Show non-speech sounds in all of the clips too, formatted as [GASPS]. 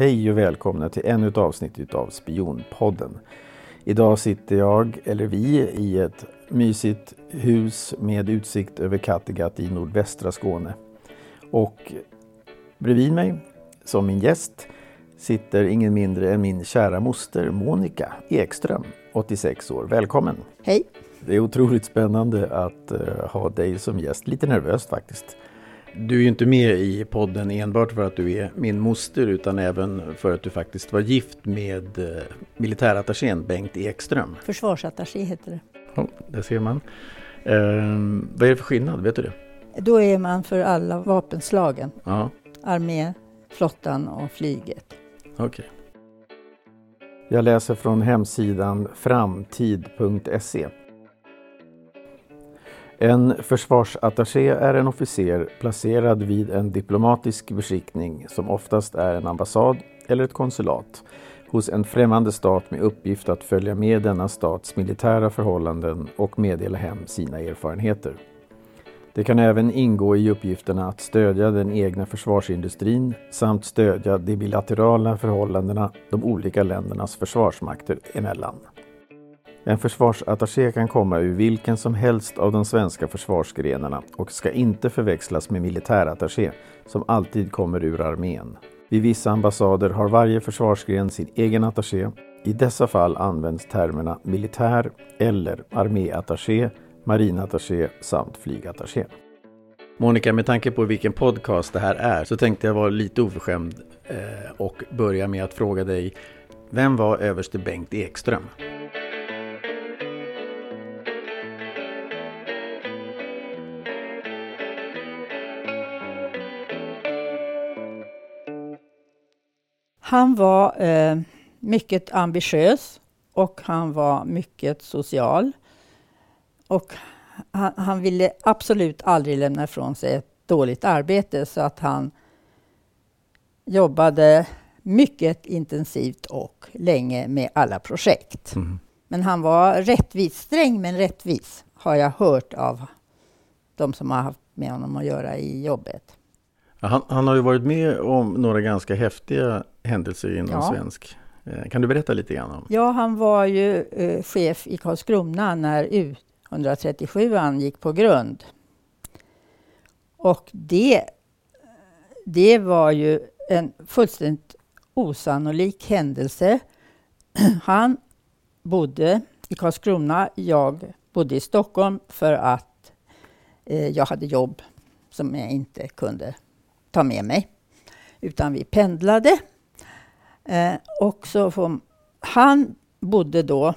Hej och välkomna till ännu ett avsnitt av Spionpodden. Idag sitter jag, eller vi, i ett mysigt hus med utsikt över Kattegatt i nordvästra Skåne. Och bredvid mig, som min gäst, sitter ingen mindre än min kära moster Monica Ekström, 86 år. Välkommen! Hej! Det är otroligt spännande att uh, ha dig som gäst. Lite nervöst faktiskt. Du är ju inte med i podden enbart för att du är min moster utan även för att du faktiskt var gift med uh, militärattachén Bengt Ekström. Försvarsattaché heter det. Ja, det ser man. Uh, vad är det för skillnad? Vet du det? Då är man för alla vapenslagen. Ja. Armé, flottan och flyget. Okej. Okay. Jag läser från hemsidan framtid.se. En försvarsattaché är en officer placerad vid en diplomatisk beskickning som oftast är en ambassad eller ett konsulat hos en främmande stat med uppgift att följa med denna stats militära förhållanden och meddela hem sina erfarenheter. Det kan även ingå i uppgifterna att stödja den egna försvarsindustrin samt stödja de bilaterala förhållandena de olika ländernas försvarsmakter emellan. En försvarsattaché kan komma ur vilken som helst av de svenska försvarsgrenarna och ska inte förväxlas med militärattaché som alltid kommer ur armén. Vid vissa ambassader har varje försvarsgren sin egen attaché. I dessa fall används termerna militär eller arméattaché, marinattaché samt flygattaché. Monica, med tanke på vilken podcast det här är så tänkte jag vara lite oförskämd eh, och börja med att fråga dig, vem var överste Bengt Ekström? Han var eh, mycket ambitiös och han var mycket social. Och han, han, ville absolut aldrig lämna ifrån sig ett dåligt arbete så att han jobbade mycket intensivt och länge med alla projekt. Mm. Men han var rättvis, sträng men rättvis, har jag hört av de som har haft med honom att göra i jobbet. Han, han, har ju varit med om några ganska häftiga händelser inom ja. svensk. Eh, kan du berätta lite grann om? Ja, han var ju eh, chef i Karlskrona när U137 gick på grund. Och det, det var ju en fullständigt osannolik händelse. [CLEARS THROAT] Han bodde i Karlskrona, jag bodde i Stockholm för att eh, jag hade jobb som jag inte kunde ta med mig. Utan vi pendlade. Eh, och så får, han bodde då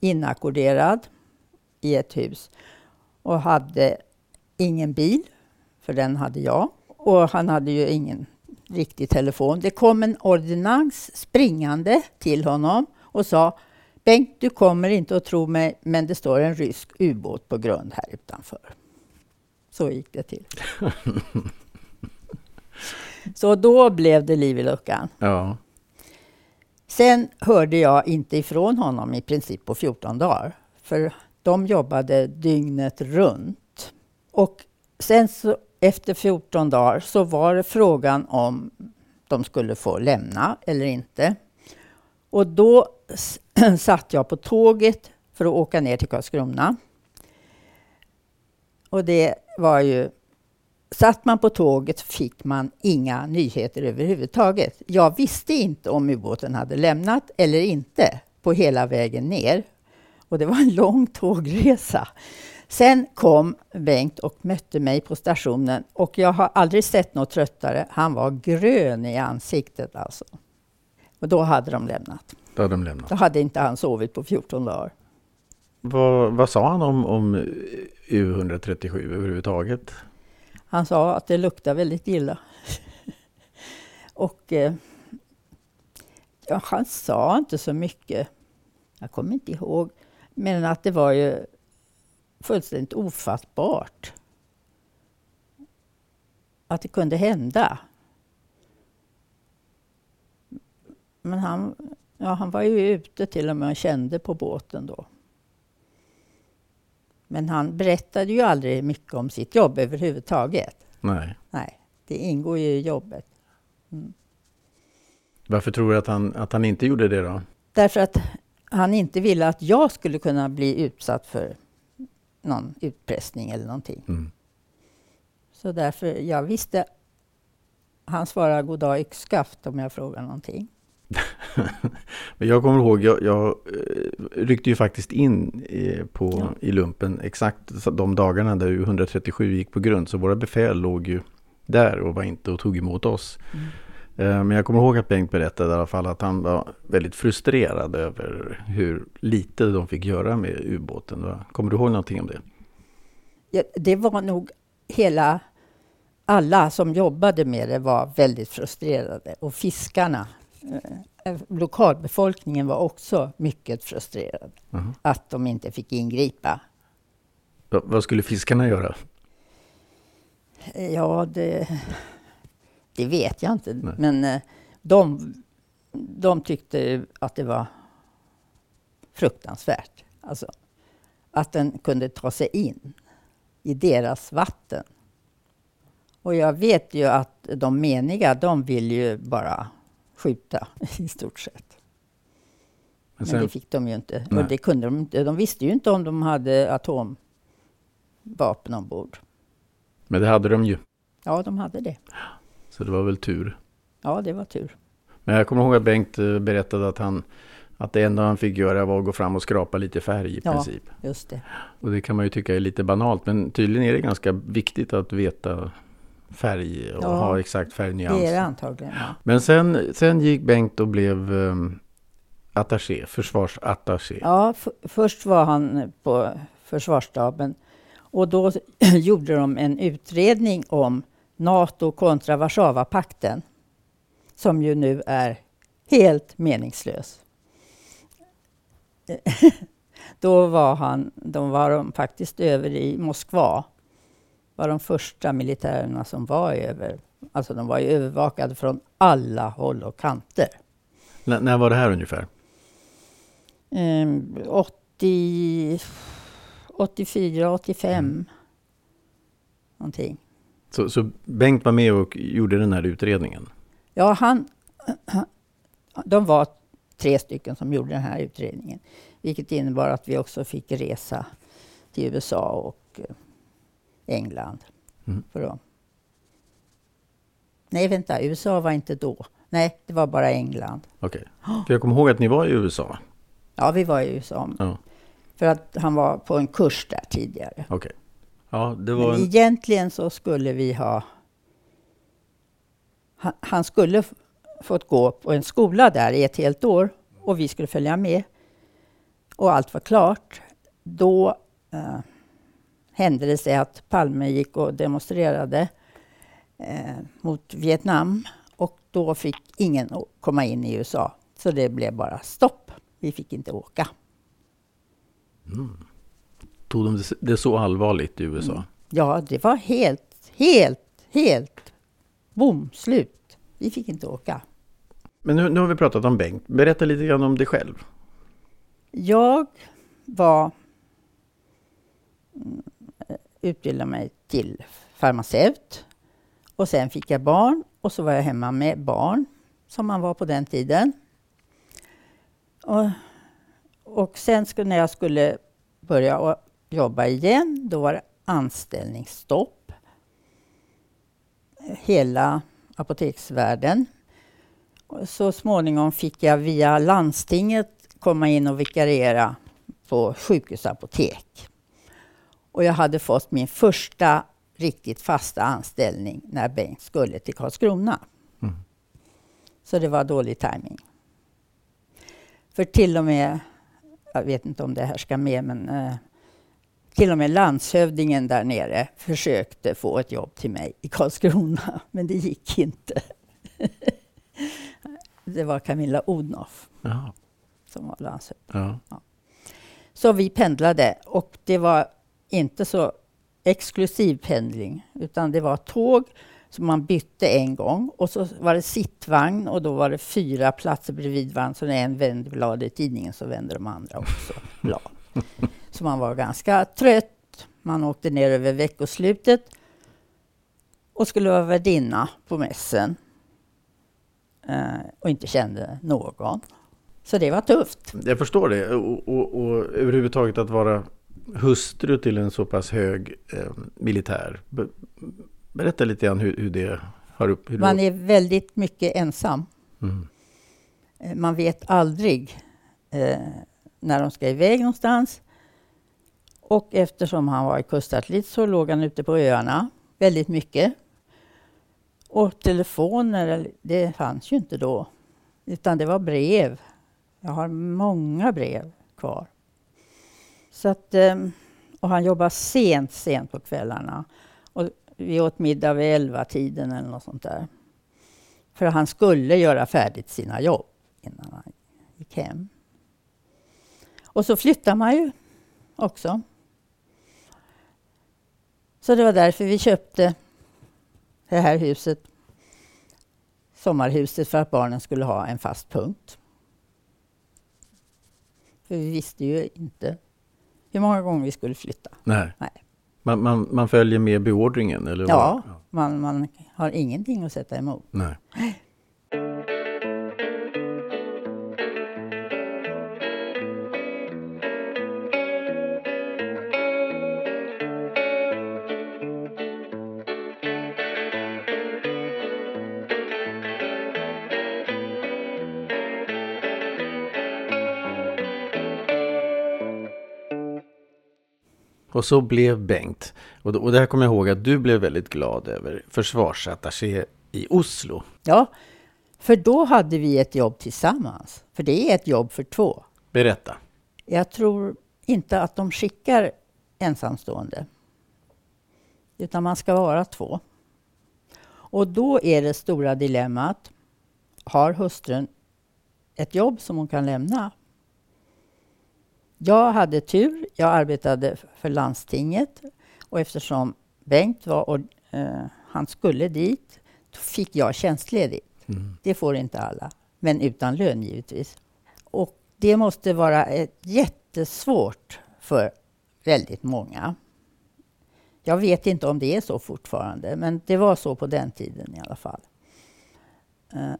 inackorderad i ett hus och hade ingen bil, för den hade jag. Och han hade ju ingen riktig telefon. Det kom en ordinans springande till honom och sa Bengt, du kommer inte att tro mig, men det står en rysk ubåt på grund här utanför. Så gick det till. [LAUGHS] Så då blev det liv i luckan. Ja. Sen hörde jag inte ifrån honom i princip på 14 dagar. För de jobbade dygnet runt. Och sen så, efter 14 dagar så var det frågan om de skulle få lämna eller inte. Och då [CLEARS THROAT] satt jag på tåget för att åka ner till Karlskrona. Och det var ju Satt man på tåget fick man inga nyheter överhuvudtaget. Jag visste inte om ubåten hade lämnat eller inte på hela vägen ner. Och det var en lång tågresa. Sen kom Bengt och mötte mig på stationen och jag har aldrig sett något tröttare. Han var grön i ansiktet alltså. Och då hade de lämnat. Då hade de lämnat. Då hade inte han sovit på 14 dagar. Vad, vad sa han om, om U137 överhuvudtaget? Han sa att det luktar väldigt illa. [LAUGHS] och eh, ja, han sa inte så mycket. Jag kommer inte ihåg. Men att det var ju fullständigt ofattbart. Att det kunde hända. Men han, ja, han var ju ute till och med och kände på båten då. Men han berättade ju aldrig mycket om sitt jobb överhuvudtaget. Nej. Nej, det ingår ju i jobbet. Mm. Varför tror du att han, att han inte gjorde det då? Därför att han inte ville att jag skulle kunna bli utsatt för någon utpressning eller någonting. Mm. Så därför, jag visste... Han svarade god dag yxskaft om jag frågar någonting. [LAUGHS] Men jag kommer ihåg, jag, jag eh, ryckte ju faktiskt in i, på, Ja. i lumpen exakt de dagarna där U137 gick på grund. Så våra befäl låg ju där och var inte och tog emot oss. Mm. Eh, Men jag kommer ihåg att Bengt berättade i alla fall att han var väldigt frustrerad över hur lite de fick göra med ubåten. Kommer du ihåg någonting om det? Ja, det var nog hela... Alla som jobbade med det var väldigt frustrerade. Och fiskarna, lokalbefolkningen var också mycket frustrerad. Mhm. Att de inte fick ingripa. Va- Vad skulle fiskarna göra? Eh, Ja, det, det vet jag inte. Nej. Men eh, de, de tyckte att det var fruktansvärt. Alltså, att den kunde ta sig in i deras vatten. Och jag vet ju att de meniga, de vill ju bara skjuta [LAUGHS] i stort sett. Men Men sen, det fick de ju inte. Nej. Och det kunde de inte. De visste ju inte om de hade atomvapen ombord. men det hade de ju, Ja, de hade det. så det var väl tur. Ja, det var tur. Men jag kommer ihåg att Bengt eh, berättade att, han, att det enda han fick göra var att gå fram och skrapa lite färg i Ja. princip. Just det. Och det kan man ju tycka är lite banalt, men tydligen är det ganska viktigt att veta färg och Ja, ha exakt färgnyans. Det är det antagligen. Ja. Men sen, sen gick Bengt och blev um, attaché, försvarsattaché. Ja, först var han på försvarsstaben och då [CLEARS THROAT] gjorde de en utredning om NATO kontra Warszawapakten som ju nu är helt meningslös. [LAUGHS] då var han, de var de faktiskt över i Moskva. Var de första militärerna som var över. Alltså de var ju övervakade från alla håll och kanter. N- när var det här ungefär? Ehm, 80, 84, 85. Någonting. Så, så Bengt var med och gjorde den här utredningen? Ja, han, [CLEARS THROAT] de var tre stycken som gjorde den här utredningen. Vilket innebar att vi också fick resa till USA och eh, England. Mm. För att... Nej, vänta, USA var inte då. Nej, det var bara England. Okej. För jag kommer ihåg att ni var i USA. Ja, vi var i USA. Ja, För att han var på en kurs där tidigare. okej. Ja, det var Men en... egentligen så skulle vi ha... Han, skulle fått gå på en skola där i ett helt år och vi skulle följa med. Och allt var klart. Då eh, hände det sig att Palme gick och demonstrerade eh, mot Vietnam och då fick ingen komma in i USA. Så det blev bara stopp. Vi fick inte åka. Tog de det- det så allvarligt i USA? Mm. Ja, det var helt, helt, helt bom, slut. Vi fick inte åka. Men nu, nu har vi pratat om Bengt. Berätta lite grann om dig själv. Jag var Utbilda mig till farmaceut och sen fick jag barn och så var jag hemma med barn som man var på den tiden. Och, och sen skulle, när jag skulle börja jobba igen, då var det anställningsstopp. Hela apoteksvärlden. Och så småningom fick jag via landstinget komma in och vikariera på sjukhusapotek. Och jag hade fått min första riktigt fasta anställning när Bengt skulle till Karlskrona. Mm. Så det var dålig timing. För till och med, jag vet inte om det här ska med, men eh, till och med landshövdingen där nere försökte få ett jobb till mig i Karlskrona, [LAUGHS] men det gick inte. [LAUGHS] det var Camilla Odnoff Jaha. som var landshövding. Ja. Så vi pendlade och det var inte så exklusiv pendling utan det var tåg som man bytte en gång och så var det sittvagn och då var det fyra platser bredvid varandra. Så när en vände blad i tidningen så vände de andra också blad. [LAUGHS] Så man var ganska trött. Man åkte ner över veckoslutet och skulle vara värdinna på mässen. eh, och inte kände någon. Så det var tufft. Jag förstår det. Och, och, och överhuvudtaget att vara hustru till en så pass hög eh, militär. Be, berätta lite grann hur, hur det har upp... Hur Man är väldigt mycket ensam. Mm. Eh, man vet aldrig eh, när de ska iväg någonstans. Och eftersom han var i kustartillerit så låg han ute på öarna väldigt mycket. Och telefoner, det fanns ju inte då. Utan det var brev. Jag har många brev kvar. Så att, ehm, och han jobbade sent, sent på kvällarna. Och vi åt middag vid elva tiden eller något sånt där. För han skulle göra färdigt sina jobb innan han gick hem. Och så flyttar man ju också. Så det var därför vi köpte det här huset, sommarhuset, för att barnen skulle ha en fast punkt. För vi visste ju inte hur många gånger vi skulle flytta. Nej. Nej. Man, man, man följer med beordringen? Eller ja, ja. Man, man har ingenting att sätta emot. Nej. Och så blev Bengt, och, och det här kommer jag ihåg att du blev väldigt glad över, försvarsattaché i Oslo. Ja, för då hade vi ett jobb tillsammans. För det är ett jobb för två. Berätta. Jag tror inte att de skickar ensamstående. Utan man ska vara två. Och då är det stora dilemmat. Har hustrun ett jobb som hon kan lämna? Jag hade tur. Jag arbetade för landstinget och eftersom Bengt var och eh, han skulle dit, fick jag tjänstledigt. Mm. Det får inte alla, men utan lön givetvis. Och det måste vara ett jättesvårt för väldigt många. Jag vet inte om det är så fortfarande, men det var så på den tiden i alla fall. Eh,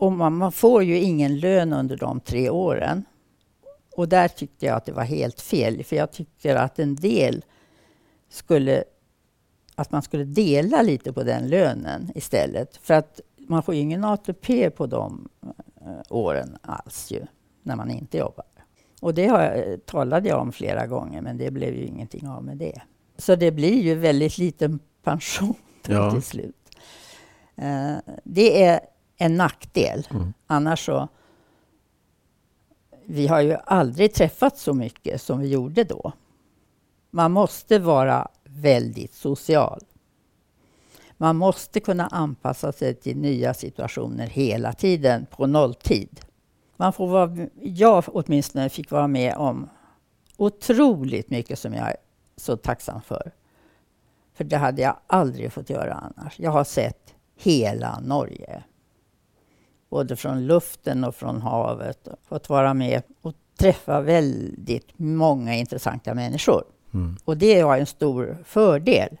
och man, man får ju ingen lön under de tre åren. Och där tyckte jag att det var helt fel, för jag tycker att en del skulle att man skulle dela lite på den lönen istället. För att man får ju ingen ATP på de eh, åren alls ju, när man inte jobbar. Och det har, talade jag om flera gånger, men det blev ju ingenting av med det. Så det blir ju väldigt liten pension [LAUGHS] ja. till slut. Uh, det är en nackdel. Mm. Annars så vi har ju aldrig träffat så mycket som vi gjorde då. Man måste vara väldigt social. Man måste kunna anpassa sig till nya situationer hela tiden på nolltid. Man får vara, jag åtminstone fick vara med om otroligt mycket som jag är så tacksam för. För det hade jag aldrig fått göra annars. Jag har sett hela Norge både från luften och från havet. Fått vara med och träffa väldigt många intressanta människor. Mm. Och det var en stor fördel.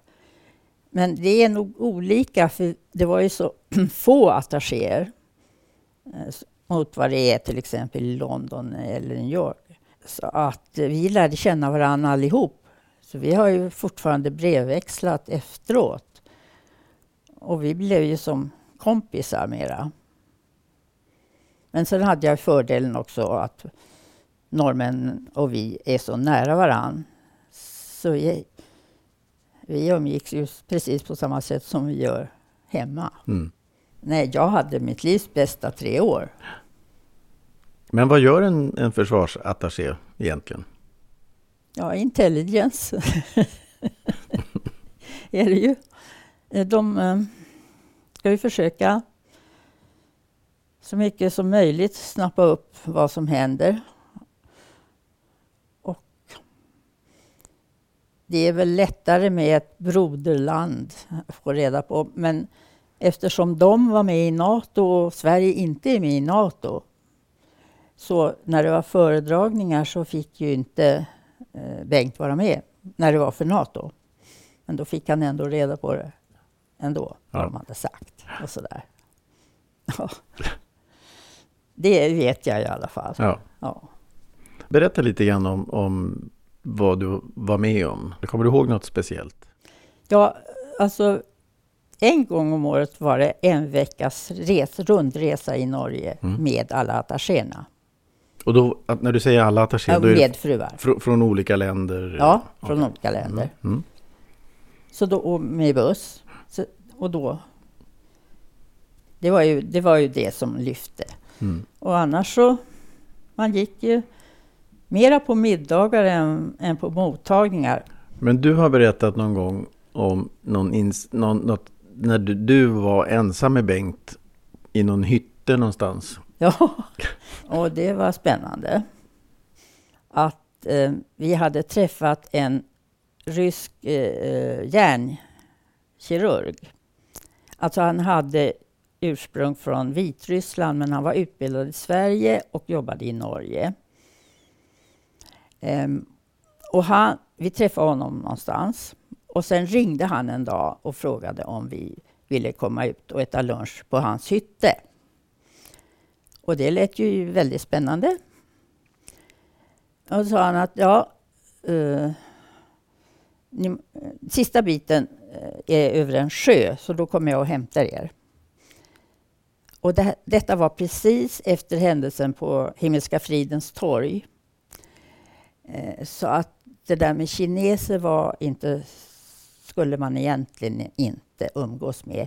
Men det är nog olika, för det var ju så [CLEARS THROAT] få attachéer eh, mot vad det är till exempel i London eller New York. Så att vi lärde känna varandra allihop. Så vi har ju fortfarande brevväxlat efteråt. Och vi blev ju som kompisar mera. Men sen hade jag fördelen också att norrmän och vi är så nära varann. Så vi, vi umgicks ju precis på samma sätt som vi gör hemma. Mm. Nej, jag hade mitt livs bästa tre år. Men vad gör en, en försvarsattaché egentligen? Ja, intelligence [LAUGHS] [LAUGHS] är det ju. De eh, ska ju försöka så mycket som möjligt snappa upp vad som händer. Och det är väl lättare med ett broderland att få reda på. Men eftersom de var med i Nato och Sverige inte är med i Nato så när det var föredragningar så fick ju inte eh, Bengt vara med när det var för Nato. Men då fick han ändå reda på det ändå, vad de hade sagt och sådär. Ja. Det vet jag i alla fall. Ja. Ja. Berätta lite grann om, om vad du var med om. Kommer du ihåg något speciellt? Ja, alltså en gång om året var det en veckas res, rundresa i Norge Mm. med alla attachéerna. Och då, när du säger alla attachéer, Ja, då är det med fruar. fr- från olika länder? Ja, från Okej. olika länder. Mm. Så då, med buss. Så, och då... Det var, ju, det var ju det som lyfte. Mm. Och annars så... Man gick ju mera på middagar än, än på mottagningar. Men du har berättat någon gång om någon, ins- någon något, när du, du var ensam med Bengt i någon hytte någonstans. Ja, och det var spännande. Att eh, vi hade träffat en rysk eh, hjärnkirurg. Alltså han hade ursprung från Vitryssland men han var utbildad i Sverige och jobbade i Norge. Um, och han, vi träffade honom någonstans och sen ringde han en dag och frågade om vi ville komma ut och äta lunch på hans hytte. Och det lät ju väldigt spännande. Och då sa han att ja, uh, ni, eh, sista biten eh, är över en sjö, så då kommer jag och hämtar er. Och det, detta var precis efter händelsen på Himmelska fridens torg. Eh, så att det där med kineser var inte, skulle man egentligen inte umgås med.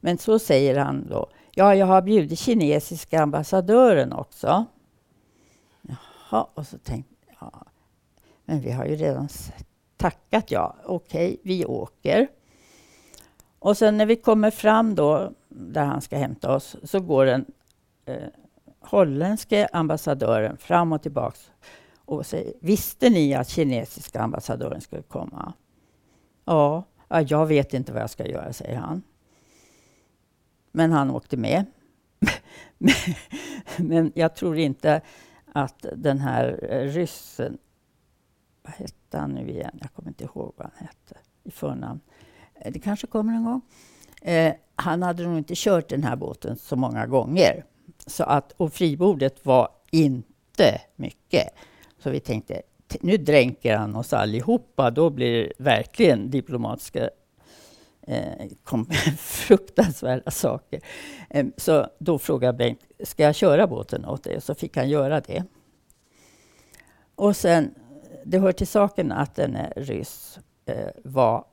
Men så säger han då, ja, jag har bjudit kinesiska ambassadören också. Jaha, och så tänkte jag, men vi har ju redan tackat ja. Okej, vi åker. Och sen när vi kommer fram då, där han ska hämta oss, så går den eh, holländske ambassadören fram och tillbaks och säger, visste ni att kinesiska ambassadören skulle komma? Ja, jag vet inte vad jag ska göra, säger han. Men han åkte med. [LAUGHS] Men- jag tror inte att den här eh, ryssen, vad hette han nu igen? Jag kommer inte ihåg vad han hette i förnamn. Eh, det kanske kommer en gång. Eh, han hade nog inte kört den här båten så många gånger. Så att, och fribordet var inte mycket. Så vi tänkte, nu dränker han oss allihopa. Då blir det verkligen diplomatiska eh, kom, [LAUGHS] fruktansvärda saker. Eh, så då frågade Bengt, ska jag köra båten åt dig? Så fick han göra det. Och sen, det hör till saken att den ryss eh, var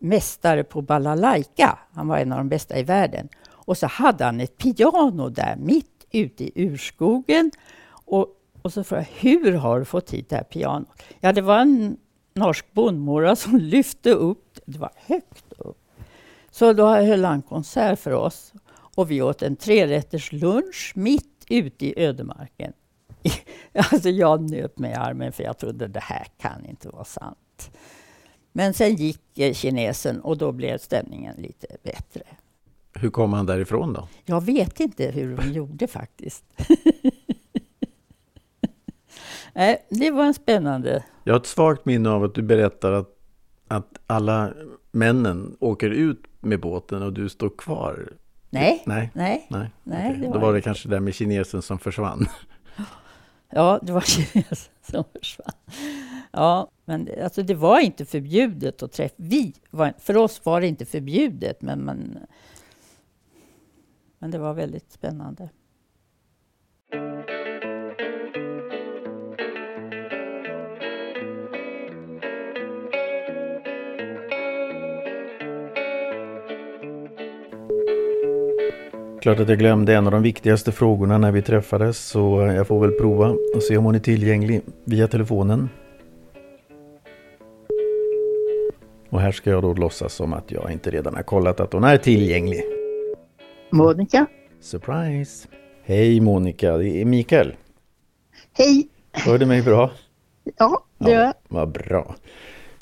mästare på balalaika. Han var en av de bästa i världen. Och så hade han ett piano där mitt ute i urskogen. Och, och så frågade jag, hur har du fått hit det här pianot? Ja, det var en norsk bondmora som [LAUGHS] lyfte upp det. Det var högt upp. Så då höll han konsert för oss. Och vi åt en trerätters lunch mitt ute i ödemarken. [LAUGHS] Alltså jag nöp mig i armen för jag trodde det här kan inte vara sant. Men sen gick eh, kinesen och då blev stämningen lite bättre. Hur kom han därifrån då? Jag vet inte hur de gjorde faktiskt. [LAUGHS] Nej, det var en spännande... Jag har ett svagt minne av att du berättar att, att alla männen åker ut med båten och du står kvar. Nej, Nej, nej. nej. Nej, okej. det Då var var det inte. kanske det där med kinesen som försvann. Ja, det var kinesen som försvann. Ja, men det, alltså det var inte förbjudet att träffa... Vi var, för oss var det inte förbjudet, men, man, men det var väldigt spännande. Klart att jag glömde en av de viktigaste frågorna när vi träffades så jag får väl prova och se om hon är tillgänglig via telefonen. Och här ska jag då låtsas som att jag inte redan har kollat att hon är tillgänglig. Monica? Surprise! Hej Monica, det är Mikael. Hej! Hör du mig bra? Ja, det gör jag. Vad bra.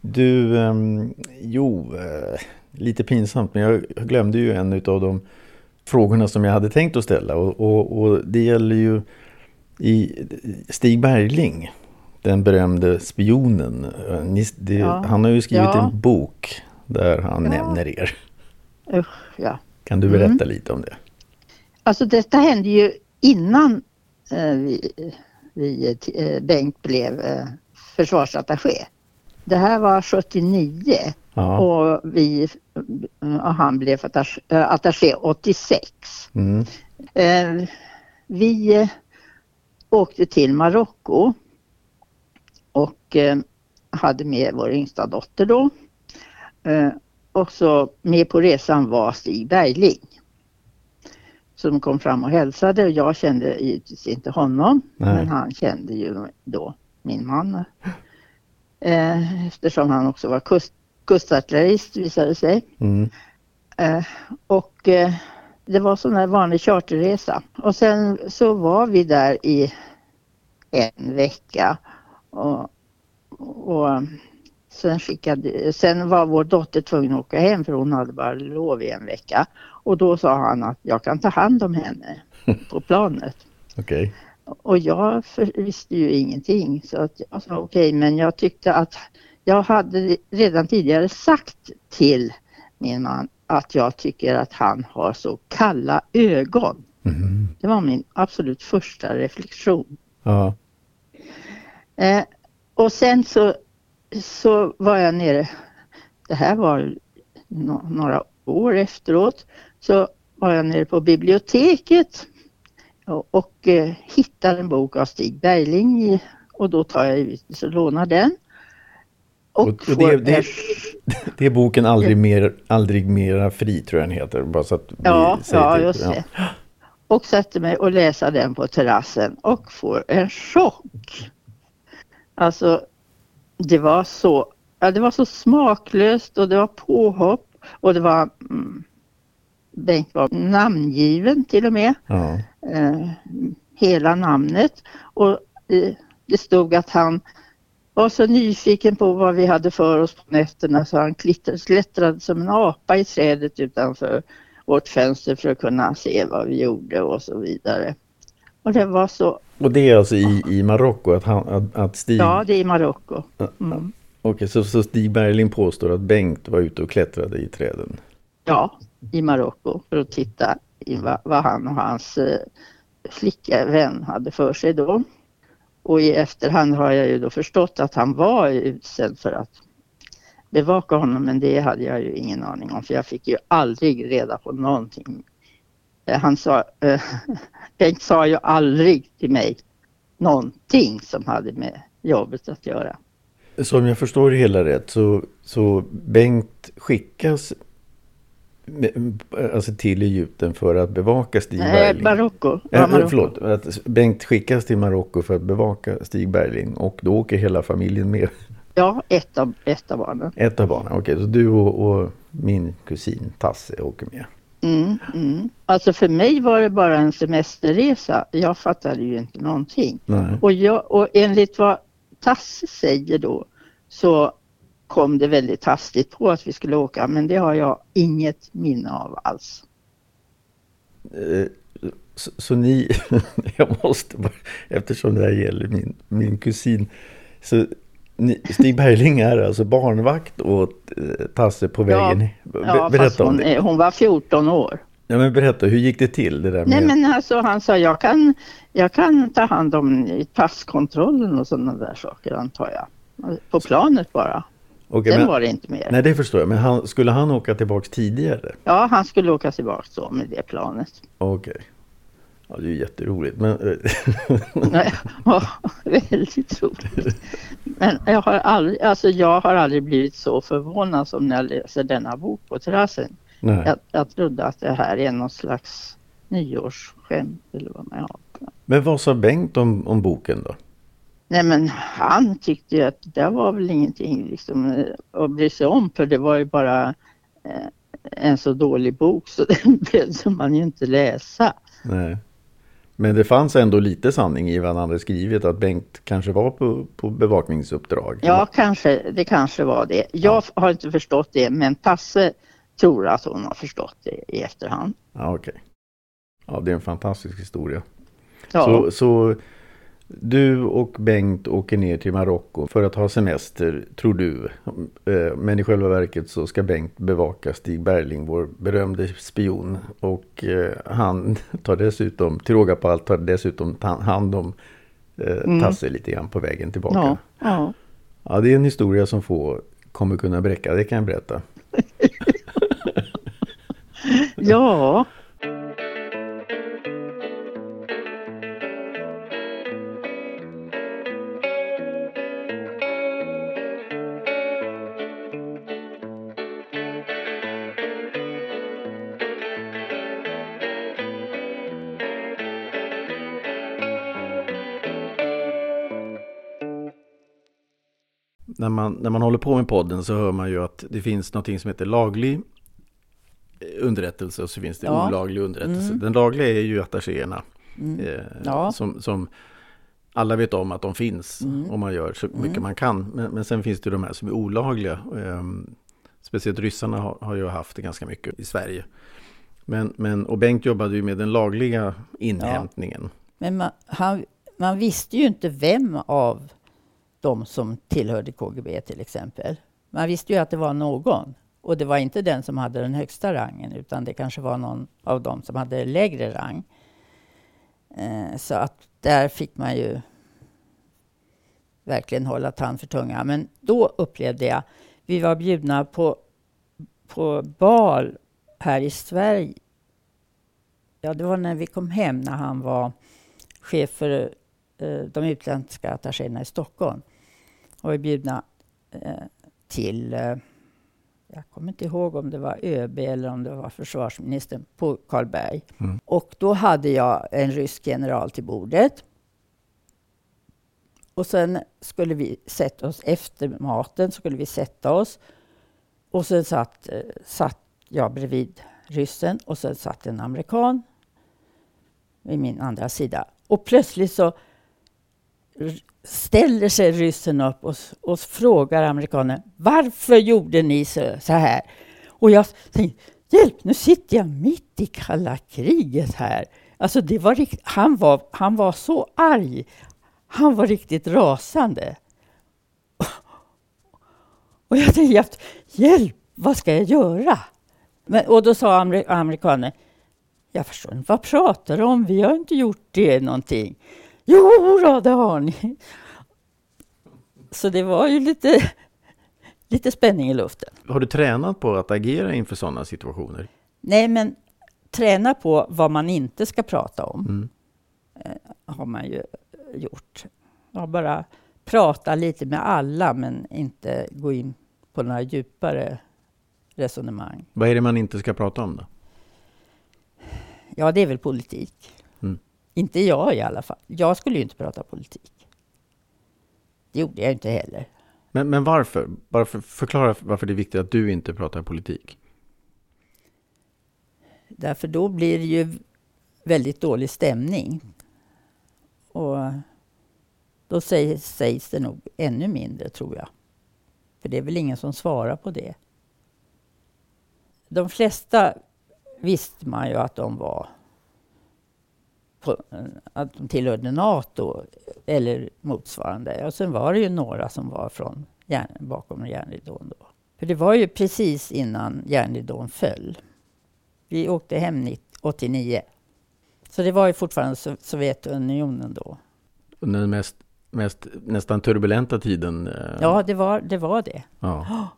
Du, ehm, jo, eh, lite pinsamt men jag glömde ju en av de frågorna som jag hade tänkt att ställa och, och, och det gäller ju i Stig Bergling, den berömde spionen. Eh, Ni, det, Ja. Han har ju skrivit Ja. en bok där han Ja. nämner er. Usch, ja. Kan du Mm. berätta lite om det? alltså detta hände ju innan eh, vi, vi, eh, Bengt blev eh, försvarsattaché. Det här var 79 Ja. och, vi, och han blev attaché, eh, attaché 86. Mm. Eh, vi eh, åkte till Marocko och eh, hade med vår yngsta dotter då. Eh, och så med på resan var Stig Bergling. Som kom fram och hälsade och jag kände givetvis inte honom. Nej. Men han kände ju då min man. Eh, eftersom han också var kust, kustartillerist visade det sig. Mm. Eh, och eh, det var sån här vanlig charterresa. Och sen så var vi där i en vecka. Och, och sen, skickade, sen var vår dotter tvungen att åka hem för hon hade bara lov i en vecka. Och då sa han att jag kan ta hand om henne [LAUGHS] på planet. Okej. Och jag visste ju ingenting så att jag sa okej men jag tyckte att jag hade redan tidigare sagt till min man att jag tycker att han har så kalla ögon. Mhm. Det var min absolut första reflektion. Ja. Eh, och sen så, så var jag nere, det här var no, några år efteråt, så var jag nere på biblioteket och, och eh, hittade en bok av Stig Bergling i, och då tar jag givetvis och lånar den. Och, Och- det- får det- en- [LAUGHS] Det är boken Aldrig, mer, aldrig mera fri tror jag den heter. Bara så att Ja, ja till. just det. Och sätter mig och läser den på terrassen och får en chock. Alltså, det var så, ja, det var så smaklöst och det var påhopp och det var mm, Bengt var namngiven till och med, Ja. eh, hela namnet och eh, det stod att han var så nyfiken på vad vi hade för oss på nätterna så han klättrade, som en apa i trädet utanför vårt fönster för att kunna se vad vi gjorde och så vidare. Och det var så, Och det är alltså i, i Marocko att, han, att, att Stig... ja det är i Marocko. Mm. Okej, så, så Stig Bergling påstår att Bengt var ute och klättrade i träden. Ja, i Marocko för att titta i vad, vad han och hans eh, flickvän hade för sig då. Och i efterhand har jag ju då förstått att han var utsänd för att bevaka honom men det hade jag ju ingen aning om för jag fick ju aldrig reda på någonting. Eh, Han sa, eh, [LAUGHS] Bengt sa ju aldrig till mig någonting som hade med jobbet att göra. Så om jag förstår det hela rätt så, så Bengt skickas med- alltså till Egypten för att bevaka Stig Nej, Bergling. Marocko. Ja, Eh, Marocko. förlåt, att Bengt skickas till Marocko för att bevaka Stig Bergling och då åker hela familjen med. Ja, ett av, ett av barnen. Ett av barnen, okej. så du och, och min kusin Tasse åker med. Mm, mm. Alltså för mig var det bara en semesterresa. Jag fattade ju inte någonting. Nej. Och, jag, och enligt vad Tasse säger då så kom det väldigt hastigt på att vi skulle åka men det har jag inget minne av alls. Eh, Så, så ni, [LAUGHS] jag måste bara, eftersom det här gäller min, min kusin. Så Stig Bergling är alltså barnvakt åt eh, Tasse på Ja, vägen. Ja, fast berätta om hon, det. hon var 14 år. Ja, men berätta, hur gick det till det där med... Nej men alltså han sa jag kan, jag kan ta hand om passkontrollen och sådana där saker antar jag. På planet bara. Okej, Sen men, var det inte mer. Nej, det förstår jag. Men han, skulle han åka tillbaks tidigare? Ja, han skulle åka tillbaka så med det planet. Okej. Ja, det är jätteroligt. Men, eh, [LAUGHS] Nej, ja, väldigt roligt. Men jag har, aldrig, alltså jag har aldrig blivit så förvånad som när jag läser denna bok på terrassen. nej. Jag, jag trodde att det här är någon slags nyårsskämt eller vad man har. Men vad sa Bengt om, om boken då? Nej men han tyckte ju att det var väl ingenting liksom eh, att bry sig om för det var ju bara eh, en så dålig bok så [LAUGHS] den behövde man ju inte läsa. Nej. Men det fanns ändå lite sanning i vad han hade skrivit att Bengt kanske var på, på bevakningsuppdrag. Ja, kanske, det kanske var det. Jag har inte förstått det, men Tasse tror att hon har förstått det i efterhand. Ja, okej. Ja, det är en fantastisk historia. Ja, Så, så Du och Bengt åker ner till Marocko för att ha semester, tror du. Eh, men i själva verket så ska Bengt bevaka Stig Berling, vår berömde spion. Och eh, han tar dessutom, till råga på allt, tar dessutom hand om eh, mm. Tasse lite grann på vägen tillbaka. Ja, ja. ja, det är en historia som få kommer kunna bräcka, det kan jag berätta. [LAUGHS] ja. När man, när man håller på med podden så hör man ju att det finns något som heter laglig underrättelse och så finns det ja. olaglig underrättelse. Mm. Den lagliga är ju attachéerna. Mm. Eh, ja. som, som alla vet om att de finns mm. och man gör så mycket mm. man kan. Men, men sen finns det de här som är olagliga. Eh, speciellt ryssarna har, har, ju haft det ganska mycket i Sverige. Men, men, och Bengt jobbade ju med den lagliga inhämtningen. Ja. Men man, han, man visste ju inte vem av de som tillhörde KGB till exempel. Man visste ju att det var någon. Och det var inte den som hade den högsta rangen utan det kanske var någon av dem som hade lägre rang. Eh, så att där fick man ju verkligen hålla tand för tunga. Men då upplevde jag, vi var bjudna på, på bal här i Sverige. Ja, det var när vi kom hem när han var chef för eh, de utländska attachéerna i Stockholm. Och vi bjudna eh, till eh, jag kommer inte ihåg om det var ÖB eller om det var försvarsministern på Karlberg. Mm. Och då hade jag en rysk general till bordet. Och sen skulle vi sätta oss efter maten, skulle vi sätta oss. Och sen satt, eh, satt jag bredvid ryssen och sen satt en amerikan vid min andra sida. Och plötsligt så ställer sig ryssen upp och, och frågar amerikanen varför gjorde ni så, så här? Och jag tänkte, hjälp, nu sitter jag mitt i kalla kriget här. Alltså det var rikt, han, var, han var så arg. Han var riktigt rasande. Och jag tänkte, hjälp, vad ska jag göra? Men, och då sa amerikanen, jag förstår inte, vad pratar du om? Vi har inte gjort det någonting. Jo då, det har ni. Så det var ju lite, lite spänning i luften. Har du tränat på att agera inför sådana situationer? Nej, men träna på vad man inte ska prata om mm. Eh, har man ju gjort. Jag bara prata lite med alla, men inte gå in på några djupare resonemang. Vad är det man inte ska prata om då? Ja, det är väl politik. Inte jag i alla fall. Jag skulle ju inte prata politik. Det gjorde jag inte heller. Men, men varför? varför? Förklara varför det är viktigt att du inte pratar politik. Därför då blir det ju väldigt dålig stämning. Och då sägs, sägs det nog ännu mindre, tror jag. För det är väl ingen som svarar på det. De flesta visste man ju att de var på, att de tillhörde Nato eller motsvarande. Och sen var det ju några som var från järn, bakom järnridån. Då. För det var ju precis innan järnridån föll. Vi åkte hem 89. Så det var ju fortfarande Sovjetunionen då. Under den mest, mest, nästan turbulenta tiden? Eh. Ja, det var det. Var det. Ja. [GASPS]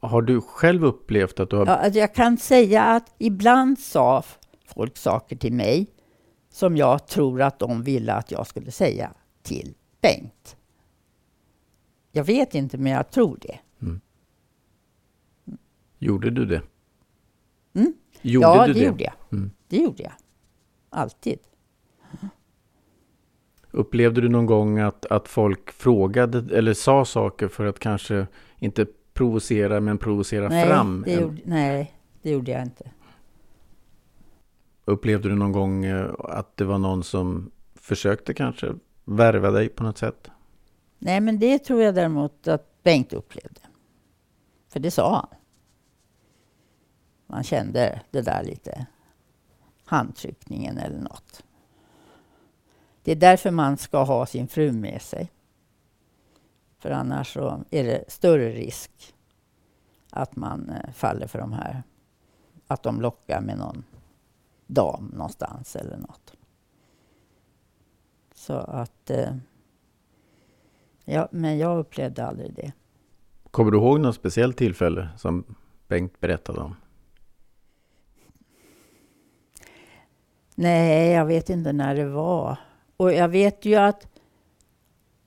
Har du själv upplevt att du har... Ja, alltså jag kan säga att ibland sa folk saker till mig som jag tror att de ville att jag skulle säga till Bengt. Jag vet inte, men jag tror det. Mm. Gjorde du det? Mm? Gjorde ja, du det, det gjorde jag. Mm. Det gjorde jag. Alltid. Upplevde du någon gång att, att folk frågade eller sa saker för att kanske inte provocera men provocera nej, fram? Det gjorde, nej, det gjorde jag inte. Upplevde du någon gång eh, att det var någon som försökte kanske värva dig på något sätt? Nej, men det tror jag däremot att Bengt upplevde. För det sa han. Man kände det där lite handtryckningen eller något. Det är därför man ska ha sin fru med sig. För annars så är det större risk att man eh, faller för de här, att de lockar med någon dam någonstans eller något. Så att, eh, ja, men jag upplevde aldrig det. Kommer du ihåg något speciellt tillfälle som Bengt berättade om? Nej, jag vet inte när det var. Och jag vet ju att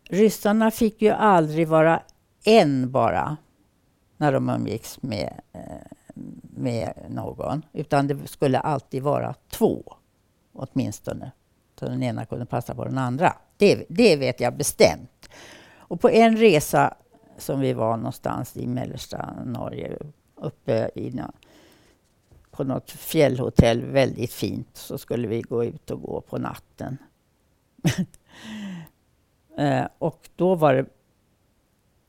ryssarna fick ju aldrig vara en bara när de umgicks med, eh, med någon. Utan det skulle alltid vara två, åtminstone. Så den ena kunde passa på den andra. Det, det vet jag bestämt. Och på en resa som vi var någonstans i mellersta Norge, uppe i, på något fjällhotell, väldigt fint, så skulle vi gå ut och gå på natten. [LAUGHS] Eh, och då var det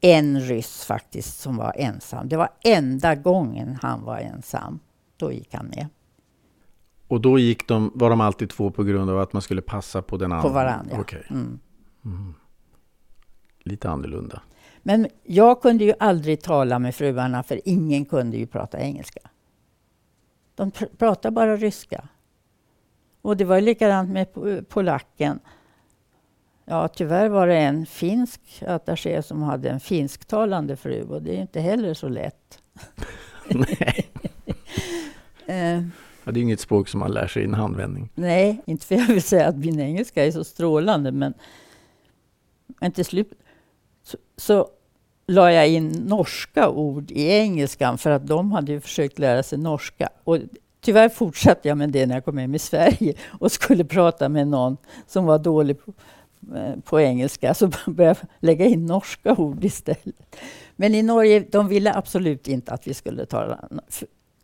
en ryss faktiskt som var ensam. Det var enda gången han var ensam. Då gick han med. Och då gick de, var de alltid två på grund av att man skulle passa på den andra? På varandra, ja. Okay. Mm. Mm. Lite annorlunda. Men jag kunde ju aldrig tala med fruarna för ingen kunde ju prata engelska. De pr pratade bara ryska. Och det var likadant med polacken. Ja, tyvärr var det en finsk attaché som hade en finsktalande fru och det är inte heller så lätt. [LAUGHS] Nej. [LAUGHS] eh, ja, det är inget språk som man lär sig i en handvändning. Nej, inte för jag vill säga att min engelska är så strålande, men, men till slut så, så la jag in norska ord i engelskan för att de hade ju försökt lära sig norska. Och tyvärr fortsatte jag med det när jag kom hem i Sverige och skulle prata med någon som var dålig på, Eh, på engelska, så [LAUGHS] började jag lägga in norska ord istället. Men i Norge, de ville absolut inte att vi skulle tala,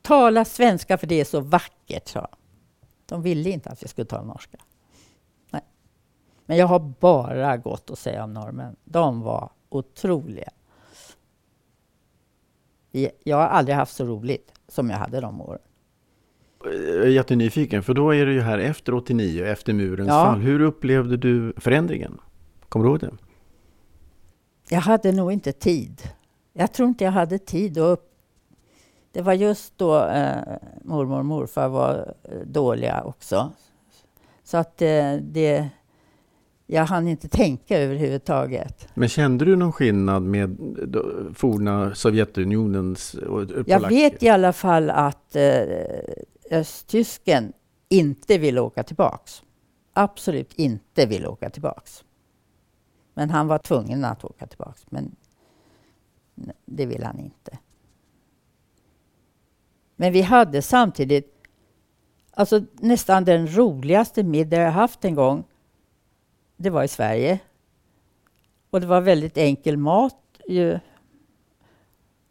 tala svenska för det är så vackert, sa de. ville inte att vi skulle tala norska. Nej. Men jag har bara gott att säga om norrmän. De var otroliga. Jag har aldrig haft så roligt som jag hade de åren. Jag är jättenyfiken, för då är det ju här efter 89, efter murens ja. fall. Hur upplevde du förändringen? Kommer du ihåg det? Jag hade nog inte tid. Jag tror inte jag hade tid. Och det var just då eh, mormor och morfar var eh, dåliga också. Så att eh, det jag hann inte tänka överhuvudtaget. Men kände du någon skillnad med forna Sovjetunionens och Jag vet i alla fall att eh, östtysken inte ville åka tillbaks. Absolut inte ville åka tillbaks. Men han var tvungen att åka tillbaks. Men det ville han inte. Men vi hade samtidigt alltså nästan den roligaste middag jag haft en gång det var i Sverige. Och det var väldigt enkel mat. Ju.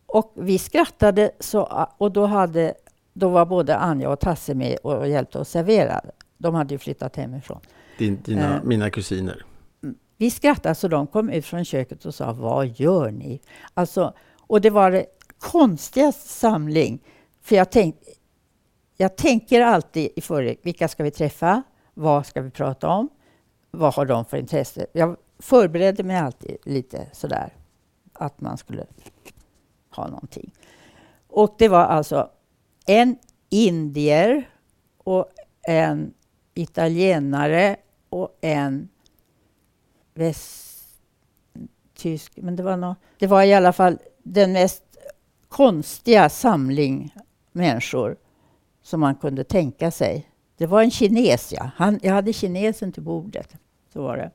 Och vi skrattade så, och då, hade, då var både Anja och Tasse med och hjälpte oss servera. De hade ju flyttat hemifrån. Din, dina, uh, mina kusiner? Vi skrattade så de kom ut från köket och sa Vad gör ni? Alltså, och det var det konstigaste samling. För jag, tänk, jag tänker alltid i förväg, vilka ska vi träffa? Vad ska vi prata om? vad har de för intresse? Jag förberedde mig alltid lite sådär, att man skulle ha någonting. Och det var alltså en indier och en italienare och en västtysk. Men det var, nå, det var i alla fall den mest konstiga samling människor som man kunde tänka sig. Det var en kines, ja. Han, jag hade kinesen till bordet. Så var det.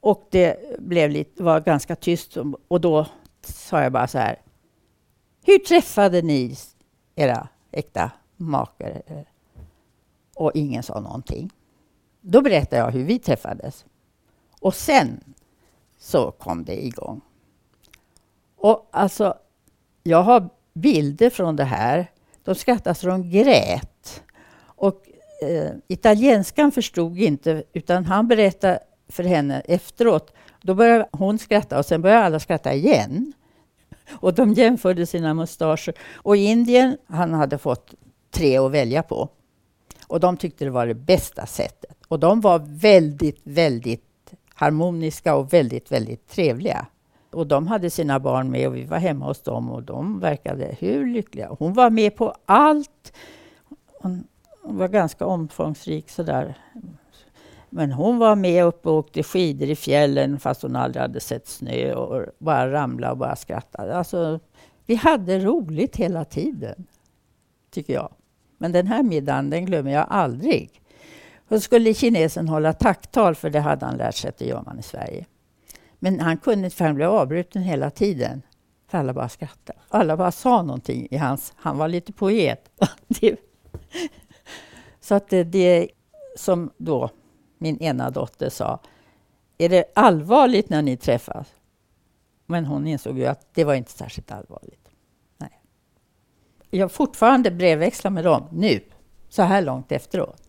Och det blev lite, var ganska tyst och då sa jag bara så här. Hur träffade ni era äkta makar? Och ingen sa någonting. Då berättade jag hur vi träffades. Och sen så kom det igång. Och alltså, jag har bilder från det här. De skrattade så de grät. Och eh, italienskan förstod inte, utan han berättade för henne efteråt. Då började hon skratta och sen började alla skratta igen. Och de jämförde sina mustascher. Och Indien, han hade fått tre att välja på. Och de tyckte det var det bästa sättet. Och de var väldigt, väldigt harmoniska och väldigt, väldigt trevliga. Och de hade sina barn med och vi var hemma hos dem och de verkade hur lyckliga. Hon var med på allt. Hon var ganska omfångsrik sådär. Men hon var med upp och åkte skidor i fjällen fast hon aldrig hade sett snö och bara ramlade och bara skrattade. Alltså, vi hade roligt hela tiden, tycker jag. Men den här middagen, den glömmer jag aldrig. Då skulle kinesen hålla tacktal, för det hade han lärt sig att det gör man i Sverige. Men han kunde inte, för han blev avbruten hela tiden. För alla bara skrattade. Alla bara sa någonting i hans... Han var lite poet. [LAUGHS] Så att det, det som då min ena dotter sa, är det allvarligt när ni träffas? Men hon insåg ju att det var inte särskilt allvarligt. Nej. Jag fortfarande brevväxlar med dem nu, så här långt efteråt.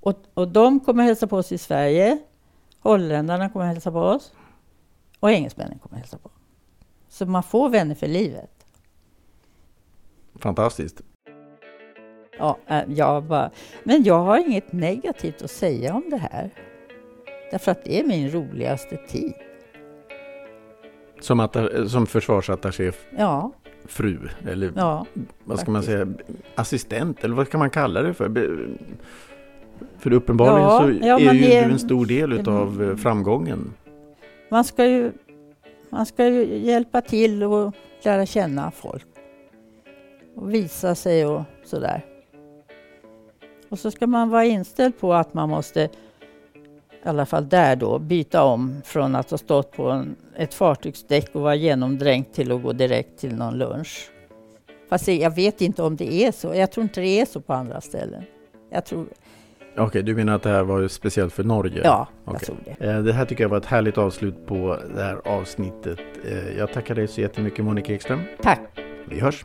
Och, och de kommer hälsa på oss i Sverige. Holländarna kommer hälsa på oss. Och engelsmännen kommer hälsa på. Så man får vänner för livet. Fantastiskt. Ja, äh, jag bara, men jag har inget negativt att säga om det här. Därför att det är min roligaste tid. Som, som försvarsattaché ja. fru, eller ja, vad ska faktiskt. man säga, assistent, eller vad ska man kalla det för? För uppenbarligen ja, så ja, är ju det, du en stor del av eh, framgången. Man ska, ju, man ska ju hjälpa till och lära känna folk. Och visa sig och sådär. Och så ska man vara inställd på att man måste, i alla fall där då, byta om från att ha stått på en, ett fartygsdäck och vara genomdränkt till att gå direkt till någon lunch. Fast jag vet inte om det är så. Jag tror inte det är så på andra ställen. Jag tror... Okej, okay, du menar att det här var speciellt för Norge? Ja, okay. jag tror det. Eh, det här tycker jag var ett härligt avslut på det här avsnittet. Eh, jag tackar dig så jättemycket Monica Ekström. Tack. Vi hörs.